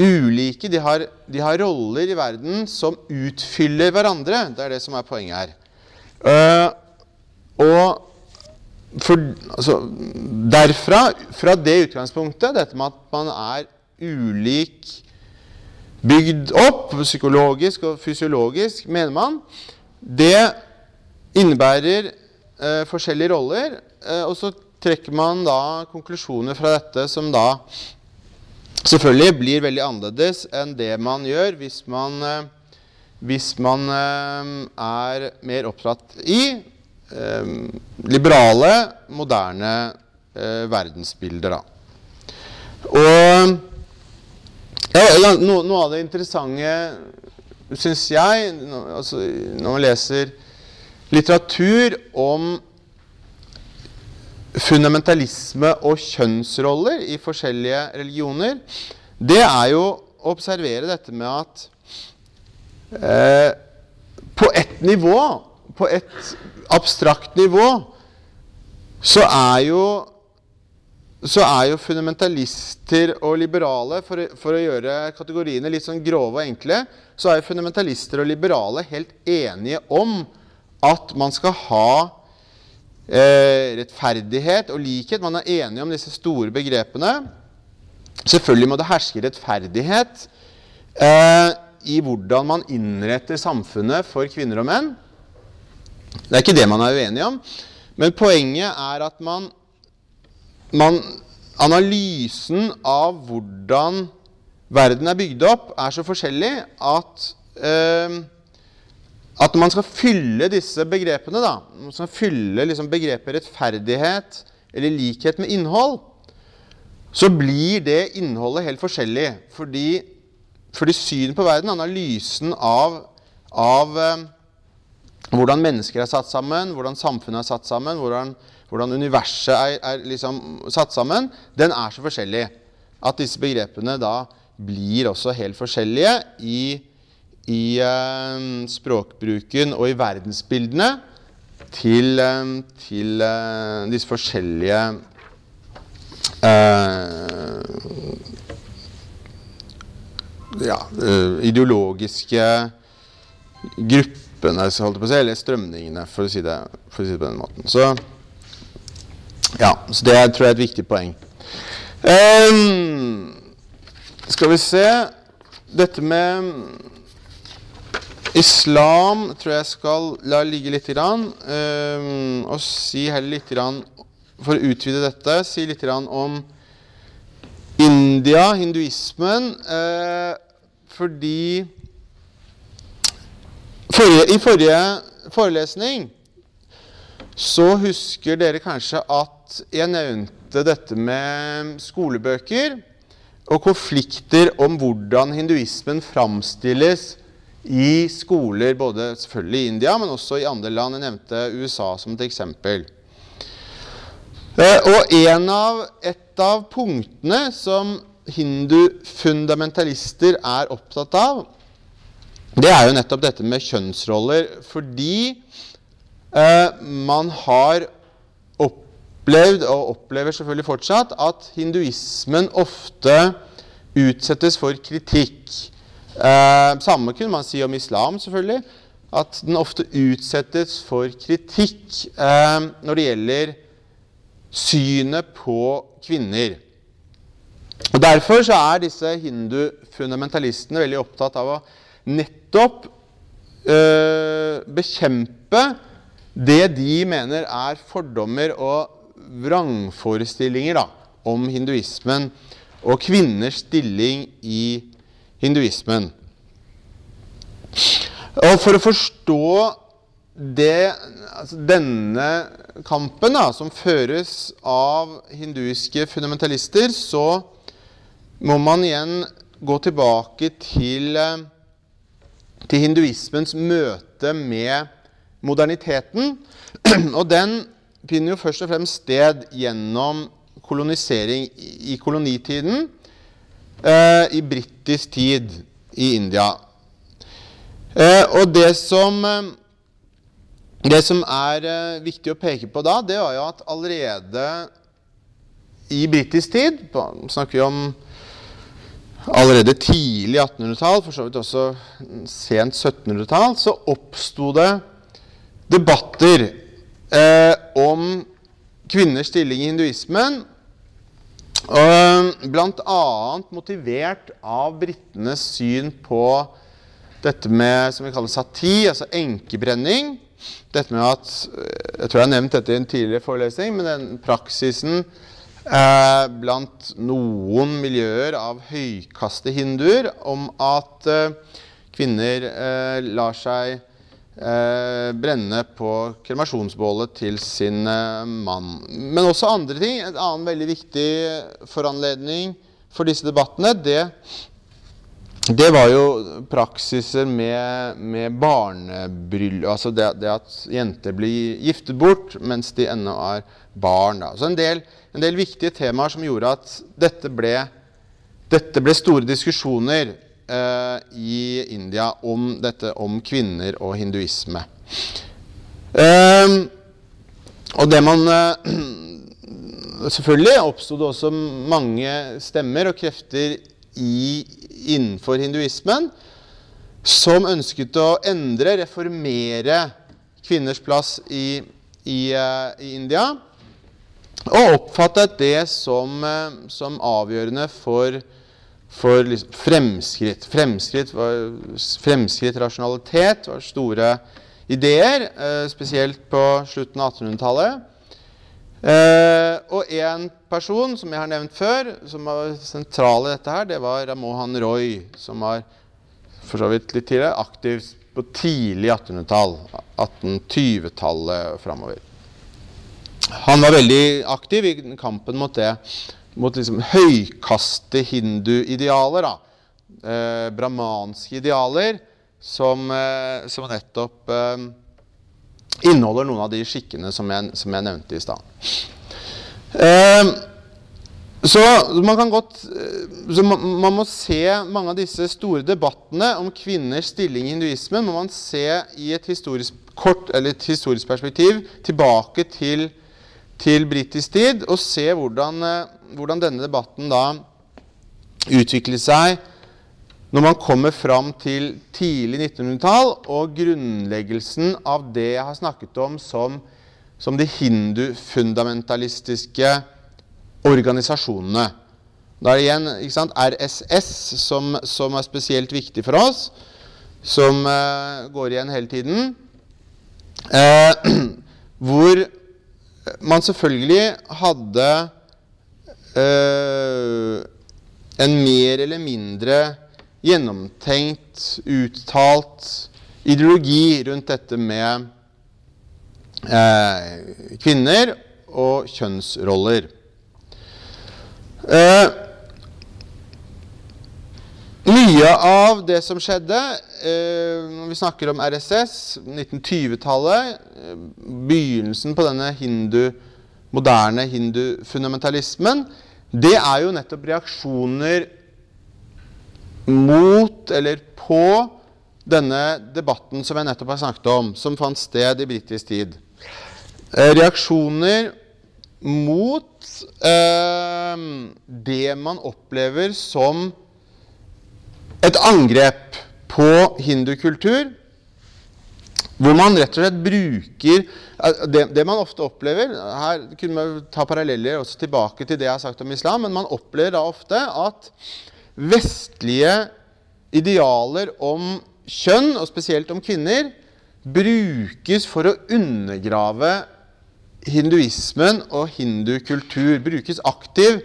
ulike. De har, de har roller i verden som utfyller hverandre. Det er det som er poenget her. Uh, og for, altså, derfra, fra det utgangspunktet, dette med at man er ulik bygd opp, psykologisk og fysiologisk, mener man, det innebærer uh, forskjellige roller. Uh, og så trekker man da konklusjoner fra dette som da selvfølgelig blir veldig annerledes enn det man gjør hvis man hvis man eh, er mer opptatt i eh, liberale, moderne eh, verdensbilder. Da. Og ja, noe, noe, av det interessante syns jeg, altså, når man leser litteratur om fundamentalisme og kjønnsroller i forskjellige religioner, det er jo å observere dette med at eh, på ett nivå, på et abstrakt nivå, så er jo så er jo fundamentalister og liberale, for, for, å gjøre kategoriene litt sånn grove og enkle, så er jo fundamentalister og liberale helt enige om at man skal ha eh, rettferdighet og likhet. Man er enige om disse store begrepene. Selvfølgelig må det herske rettferdighet eh, i hvordan man innretter samfunnet for kvinner og menn. Det er ikke det man er uenig om. Men poenget er at man man, analysen av hvordan verden er bygd opp, er så forskjellig at, eh, at man skal fylle disse begrepene, da, man skal fylle liksom begrepet rettferdighet eller likhet med innhold, så blir det innholdet helt forskjellig. Fordi, fordi synet på verden, analysen av, av eh, hvordan mennesker er satt sammen, hvordan samfunnet er satt sammen, hvordan hvordan universet er, er liksom satt sammen, den er så forskjellig at disse begrepene da blir også helt forskjellige i, i uh, språkbruken og i verdensbildene til, uh, til uh, disse forskjellige ja, ideologiske gruppene, eller strømningene, for å si det, for å si det på den måten. Så ja, så det tror jeg er et viktig poeng. Um, skal vi se Dette med islam tror jeg skal la ligge litt grann, um, og si heller litt grann, For å utvide dette, si litt grann om India, hinduismen, uh, fordi forrige, I forrige forelesning så husker dere kanskje at jeg nevnte dette med skolebøker og konflikter om hvordan hinduismen framstilles i skoler, både selvfølgelig i India, men også i andre land. Jeg nevnte USA som et eksempel. Eh, og av, et av punktene som hindufundamentalister er opptatt av, det er jo nettopp dette med kjønnsroller. Fordi Eh, man har opplevd, og opplever selvfølgelig fortsatt, at hinduismen ofte utsettes for kritikk. Eh, samme kunne man si om islam, selvfølgelig. At den ofte utsettes for kritikk eh, når det gjelder synet på kvinner. Og Derfor så er disse hindufundamentalistene veldig opptatt av å nettopp eh, bekjempe det de mener er fordommer og vrangforestillinger da, om hinduismen og kvinners stilling i hinduismen. Og For å forstå det, altså denne kampen da, som føres av hinduiske fundamentalister, så må man igjen gå tilbake til, eh, til hinduismens møte med moderniteten. Og den finner jo først og fremst sted gjennom kolonisering i kolonitiden eh, i britisk tid i India. Eh, og det som, eh, det som er eh, viktig å peke på da, det var jo at allerede i britisk tid på, snakker vi om allerede tidlig 1800-tall, for så vidt også sent 1700-tall, så oppsto det debatter eh, om kvinners stilling i hinduismen. Bl.a. motivert av britenes syn på dette med som vi kaller sati, altså enkebrenning. Dette med at, eh, Jeg tror jeg har nevnt dette i en tidligere forelesning, men den praksisen eh, blant noen miljøer av høykaste hinduer om at eh, kvinner eh, lar seg eh, brenne på kremasjonsbålet til sin eh, mann. Men også andre ting. En annen veldig viktig foranledning for disse debattene, det det var jo praksiser med, med barnebryllup Altså det, det, at jenter blir giftet bort mens de ennå er barn. Da. Så en del, en del, viktige temaer som gjorde at dette ble, dette ble store diskusjoner eh, i India om dette om kvinner og hinduisme. Eh, og det man eh, Selvfølgelig oppsto det også mange stemmer og krefter i, innenfor hinduismen som ønsket å endre, reformere kvinners plass i, i, uh, i India. Og oppfattet det som, uh, som avgjørende for, for liksom fremskritt. Fremskritt, var, fremskritt, rasjonalitet var store ideer, eh, spesielt på slutten av 1800-tallet. Eh, og en person som jeg har nevnt før, som var sentral i dette, her, det var Ramohan Roy, som var for så vidt litt tidligere aktiv på tidlig 1800-tall. 1820-tallet framover. Han var veldig aktiv i kampen mot det, mot liksom høykaste hinduidealer. Eh, brahmanske idealer som, eh, som nettopp eh, inneholder noen av de skikkene som jeg, som jeg nevnte i stad. Eh, så man kan godt så man, man, må se mange av disse store debattene om kvinners stilling i hinduismen må man se i et historisk, kort, eller et historisk perspektiv tilbake til, til britisk tid, og se hvordan, eh, hvordan denne debatten da utviklet seg når man kommer fram til tidlig 1900-tall og grunnleggelsen av det jeg har snakket om som, som de hindufundamentalistiske organisasjonene. Da er det igjen sant, RSS som, som, er spesielt viktig for oss, som uh, går igjen hele tiden. Uh, hvor man selvfølgelig hadde uh, en mer eller mindre gjennomtenkt, uttalt ideologi rundt dette med eh, kvinner og kjønnsroller. Eh, mye av det som skjedde eh, når vi snakker om RSS, 1920-tallet, eh, begynnelsen på denne hindu, moderne hindufundamentalismen, det er jo nettopp reaksjoner mot eller på denne debatten som jeg nettopp har snakket om, som fant sted i britisk tid. Eh, reaksjoner mot eh, det man opplever som et angrep på hindukultur, hvor man rett og slett bruker eh, det, det, man ofte opplever Her kunne man ta paralleller også tilbake til det jeg har sagt om islam, men man opplever da ofte at vestlige idealer om kjønn, og spesielt om kvinner, brukes for å undergrave hinduismen og hindukultur. Brukes aktiv,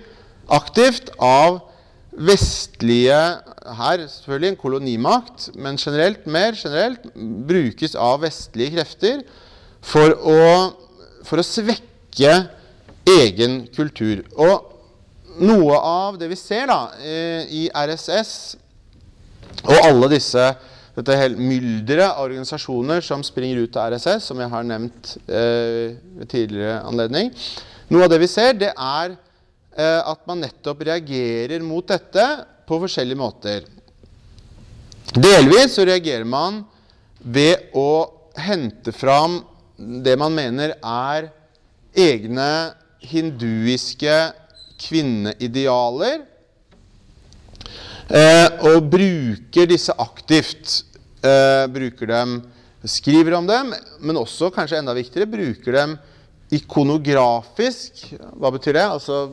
aktivt av vestlige Her selvfølgelig en kolonimakt, men generelt, mer generelt brukes av vestlige krefter for å, for å svekke egen kultur. Og noe av det vi ser da, eh, i RSS og alle disse dette mylderet av organisasjoner som springer ut av RSS, som jeg har nevnt eh, ved tidligere anledning Noe av det vi ser, det er at man nettopp reagerer mot dette på forskjellige måter. Delvis så reagerer man ved å hente fram det man mener er egne hinduiske kvinneidealer. Eh, og bruker disse aktivt. Eh, bruker dem, skriver om dem, men også, kanskje enda viktigere, bruker dem ikonografisk. Hva betyr det? Altså,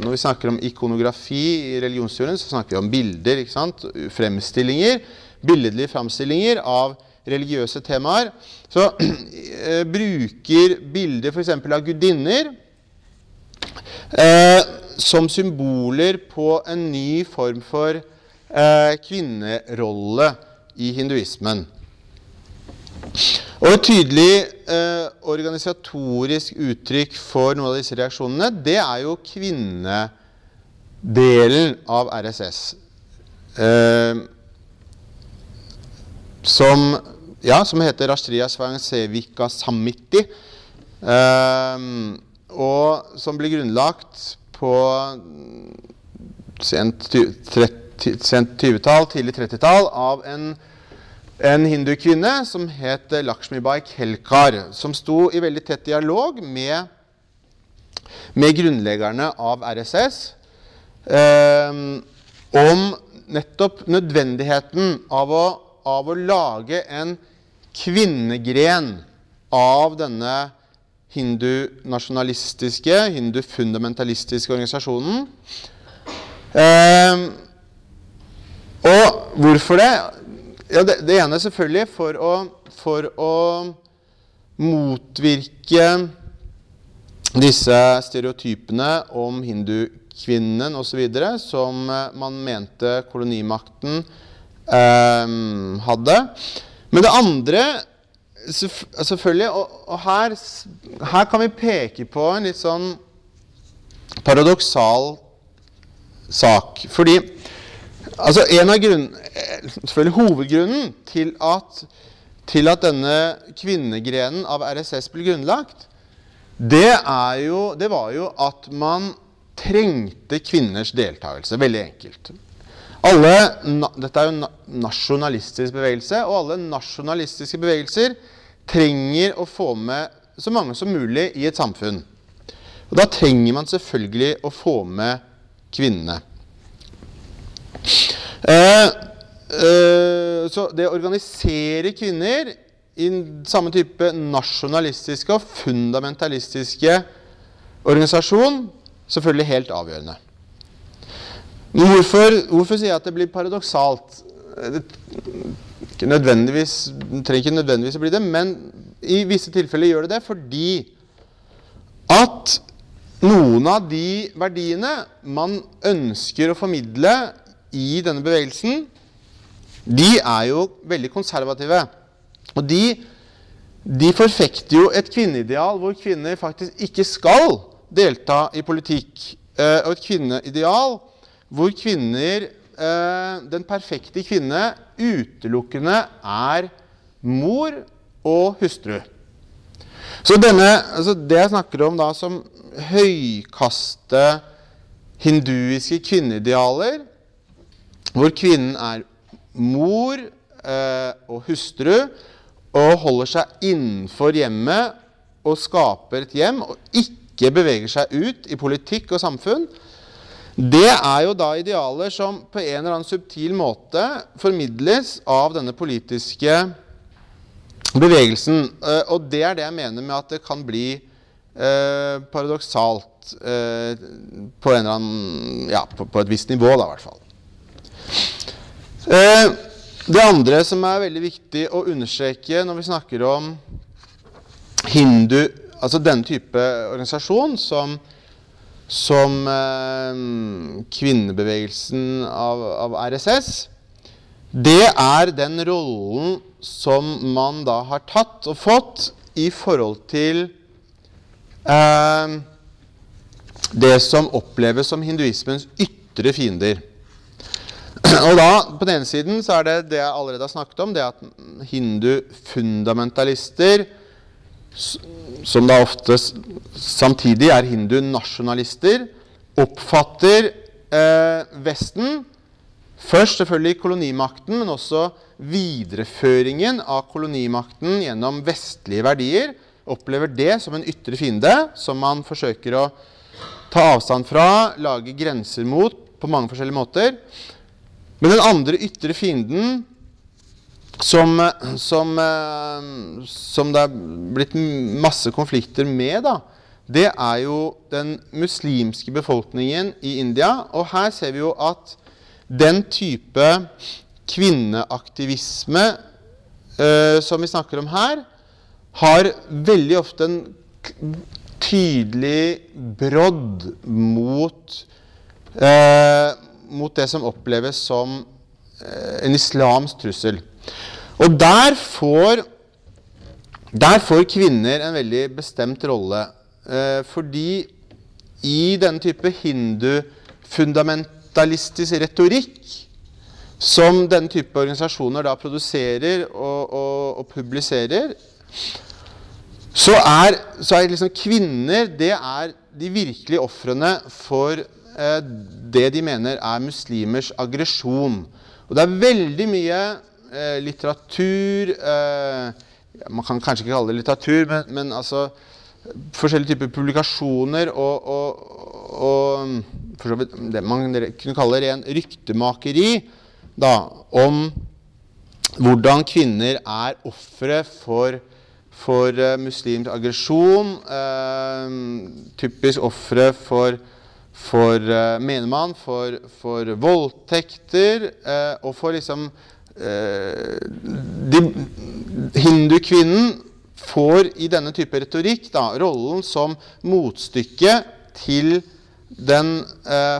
når vi snakker om ikonografi i religionsteorien, så snakker vi om bilder. ikke sant? Fremstillinger, billedlige framstillinger av religiøse temaer. Så eh, bruker bilder f.eks. av gudinner eh, som symboler på en ny form for eh, kvinnerolle i hinduismen. Og Et tydelig eh, organisatorisk uttrykk for noen av disse reaksjonene, det er jo kvinnedelen av RSS. eh, som, ja, som heter Rashtriya Svangsevika Samiti. Eh, og som ble grunnlagt på sent 20-tall, tidlig 30-tall av en, en hindukvinne som het Lakshmibai Kelkar, som sto i veldig tett dialog med, med grunnleggerne av RSS eh, om nettopp nødvendigheten av å, av å lage en kvinnegren av denne hindunasjonalistiske, hindufundamentalistiske organisasjonen. Eh, og hvorfor det? Ja, det, det ene selvfølgelig for å, for å motvirke disse stereotypene om hindukvinnen osv. som man mente kolonimakten eh, hadde. Men det andre Selvfølgelig, og, og her, her, kan vi peke på en litt sånn paradoksal sak. Fordi altså en av grunnen, selvfølgelig hovedgrunnen til at, til at denne kvinnegrenen av RSS ble grunnlagt, det, jo, det var jo at man trengte kvinners deltakelse. Veldig enkelt. Alle, dette er jo en nasjonalistisk bevegelse, og alle nasjonalistiske bevegelser trenger å få med så mange som mulig i et samfunn. Og Da trenger man selvfølgelig å få med kvinnene. Eh, eh, så det å organisere kvinner i samme type nasjonalistiske og fundamentalistiske organisasjon selvfølgelig helt avgjørende. Men hvorfor, hvorfor sier jeg at det blir paradoksalt? Det, ikke nødvendigvis, det trenger ikke nødvendigvis å bli det, men i visse tilfeller gjør det det fordi at noen av de verdiene man ønsker å formidle i denne bevegelsen, de er jo veldig konservative. Og de, de forfekter jo et kvinneideal hvor kvinner faktisk ikke skal delta i politikk. Eh, og et kvinneideal hvor kvinner, eh, den perfekte kvinne, utelukkende er mor og hustru. Så denne, altså det jeg snakker om da som høykaste hinduiske kvinneidealer, hvor kvinnen er mor eh, og hustru og holder seg innenfor hjemmet og skaper et hjem og ikke beveger seg ut i politikk og samfunn, det er jo da idealer som på en eller annen subtil måte formidles av denne politiske bevegelsen. Eh, og det er det jeg mener med at det kan bli eh, paradoksalt eh, på, annen, ja, på, på, et visst nivå, da i hvert fall. Eh, det andre som er veldig viktig å understreke når vi snakker om hindu, altså denne type organisasjon som som eh, kvinnebevegelsen av, av, RSS, det er den rollen som man da har tatt og fått i forhold til eh, det som oppleves som hinduismens ytre fiender. Og da, På den ene siden så er det det jeg allerede har snakket om, det at hindufundamentalister som da ofte samtidig er hindunasjonalister, oppfatter eh, Vesten Først selvfølgelig kolonimakten, men også videreføringen av kolonimakten gjennom vestlige verdier. Opplever det som en ytre fiende som man forsøker å ta avstand fra, lage grenser mot på mange forskjellige måter. Men den andre ytre fienden som, som, eh, som, det er blitt masse konflikter med, da, det er jo den muslimske befolkningen i India. Og her ser vi jo at den type kvinneaktivisme eh, som vi snakker om her, har veldig ofte en tydelig brodd mot, eh, mot det som oppleves som eh, en islamsk trussel. Og der får, der får kvinner en veldig bestemt rolle. Eh, fordi i denne type hindufundamentalistisk retorikk som denne type organisasjoner da produserer og, og, og publiserer, så er, så er liksom kvinner det er de virkelige ofrene for det de mener er muslimers aggresjon. Og det er veldig mye eh, litteratur eh, Man kan kanskje ikke kalle det litteratur, men, men altså forskjellige typer publikasjoner og, og, og for så vidt det man kunne kalle ren ryktemakeri da, om hvordan kvinner er ofre for, for muslimsk aggresjon. Uh, typisk ofre for, for uh, menigmann, for, for voldtekter og for liksom de, Hindukvinnen får i denne type retorikk da, rollen som motstykke til den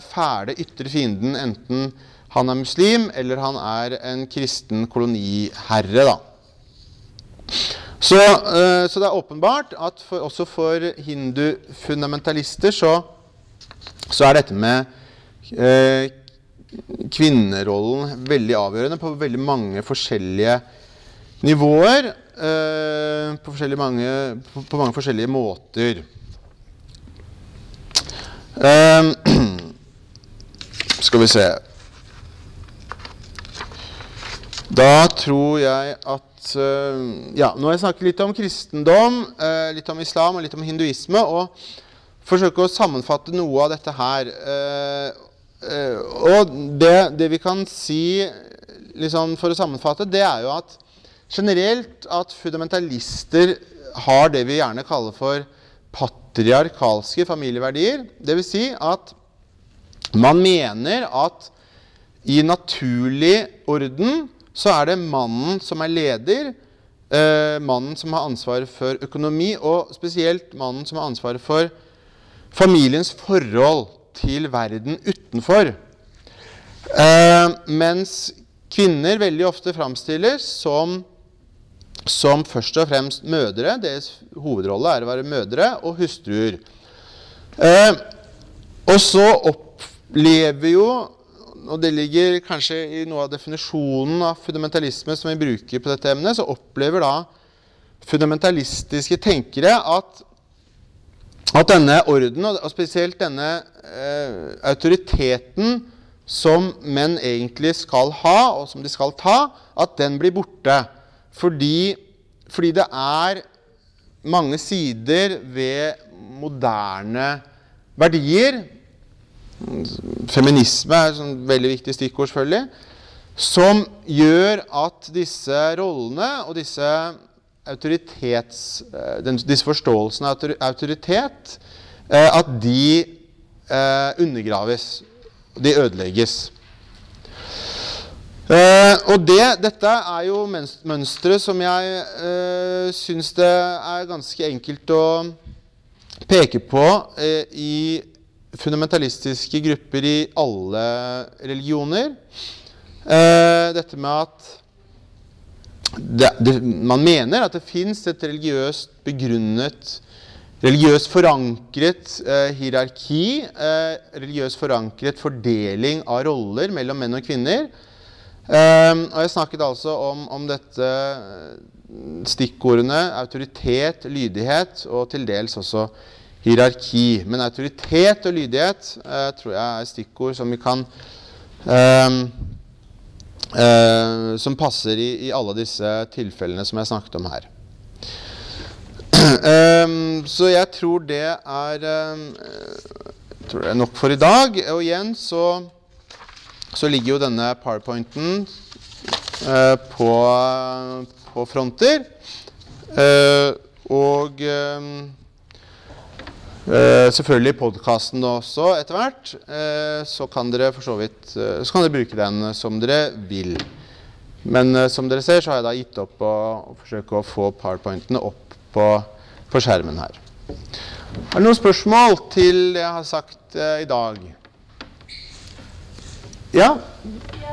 fæle ytre fienden, enten han er muslim, eller han er en kristen koloniherre. da. Så, uh, så, det er åpenbart at for, også for hindufundamentalister så, så er dette med eh, kvinnerollen veldig avgjørende på veldig mange forskjellige nivåer. Eh, på, mange, på, på, mange forskjellige måter. skal vi se Da tror jeg at uh, Ja, nå har jeg snakket litt om kristendom, uh, litt om islam og litt om hinduisme. Og forsøke å sammenfatte noe av dette her. Uh, og det, det, vi kan si liksom, for å sammenfatte, det er jo at generelt at fundamentalister har det vi gjerne kaller for patriarkalske familieverdier. Dvs. Si at man mener at i naturlig orden så er det mannen som er leder, eh, mannen som har ansvaret for økonomi, og spesielt mannen som har ansvaret for familiens forhold til verden utenfor. Eh, mens kvinner veldig ofte framstilles som, som først og fremst mødre. Deres hovedrolle er å være mødre og hustruer. Eh, og så opplever jo og det ligger kanskje i noe av definisjonen av fundamentalisme som vi bruker på dette emnet, så opplever da fundamentalistiske tenkere at, at denne orden, og spesielt denne eh, autoriteten som menn egentlig skal ha, og som de skal ta, at den blir borte. Fordi, fordi det er mange sider ved moderne verdier Feminisme er et veldig viktig stikkord, selvfølgelig. Som gjør at disse rollene og disse, disse forståelsene av autoritet eh, At de eh, undergraves. De ødelegges. og det, dette er jo mønstre som jeg uh, syns det er ganske enkelt å peke på i fundamentalistiske grupper i alle religioner. Eh, dette med at det, det, man mener at det fins et religiøst begrunnet, religiøst forankret eh, hierarki, eh, religiøst forankret fordeling av roller mellom menn og kvinner. Eh, og jeg snakket altså om, om dette stikkordene autoritet, lydighet og til dels også hierarki. Men autoritet og lydighet eh, tror jeg er stikkord som vi kan eh, eh, Som passer i, i, alle disse tilfellene som jeg snakket om her. Um, så jeg tror det er um, tror det er nok for i dag. Og igjen så, så ligger jo denne powerpointen uh, på, på fronter. Uh, og Uh, selvfølgelig podkasten også etter hvert. Uh, så kan dere for så vidt uh, så kan dere bruke den som dere vil. Men som dere ser, så har jeg da gitt opp å, å forsøke å få powerpointene opp på, på, skjermen her. Er det noen spørsmål til det jeg har sagt i dag? Ja?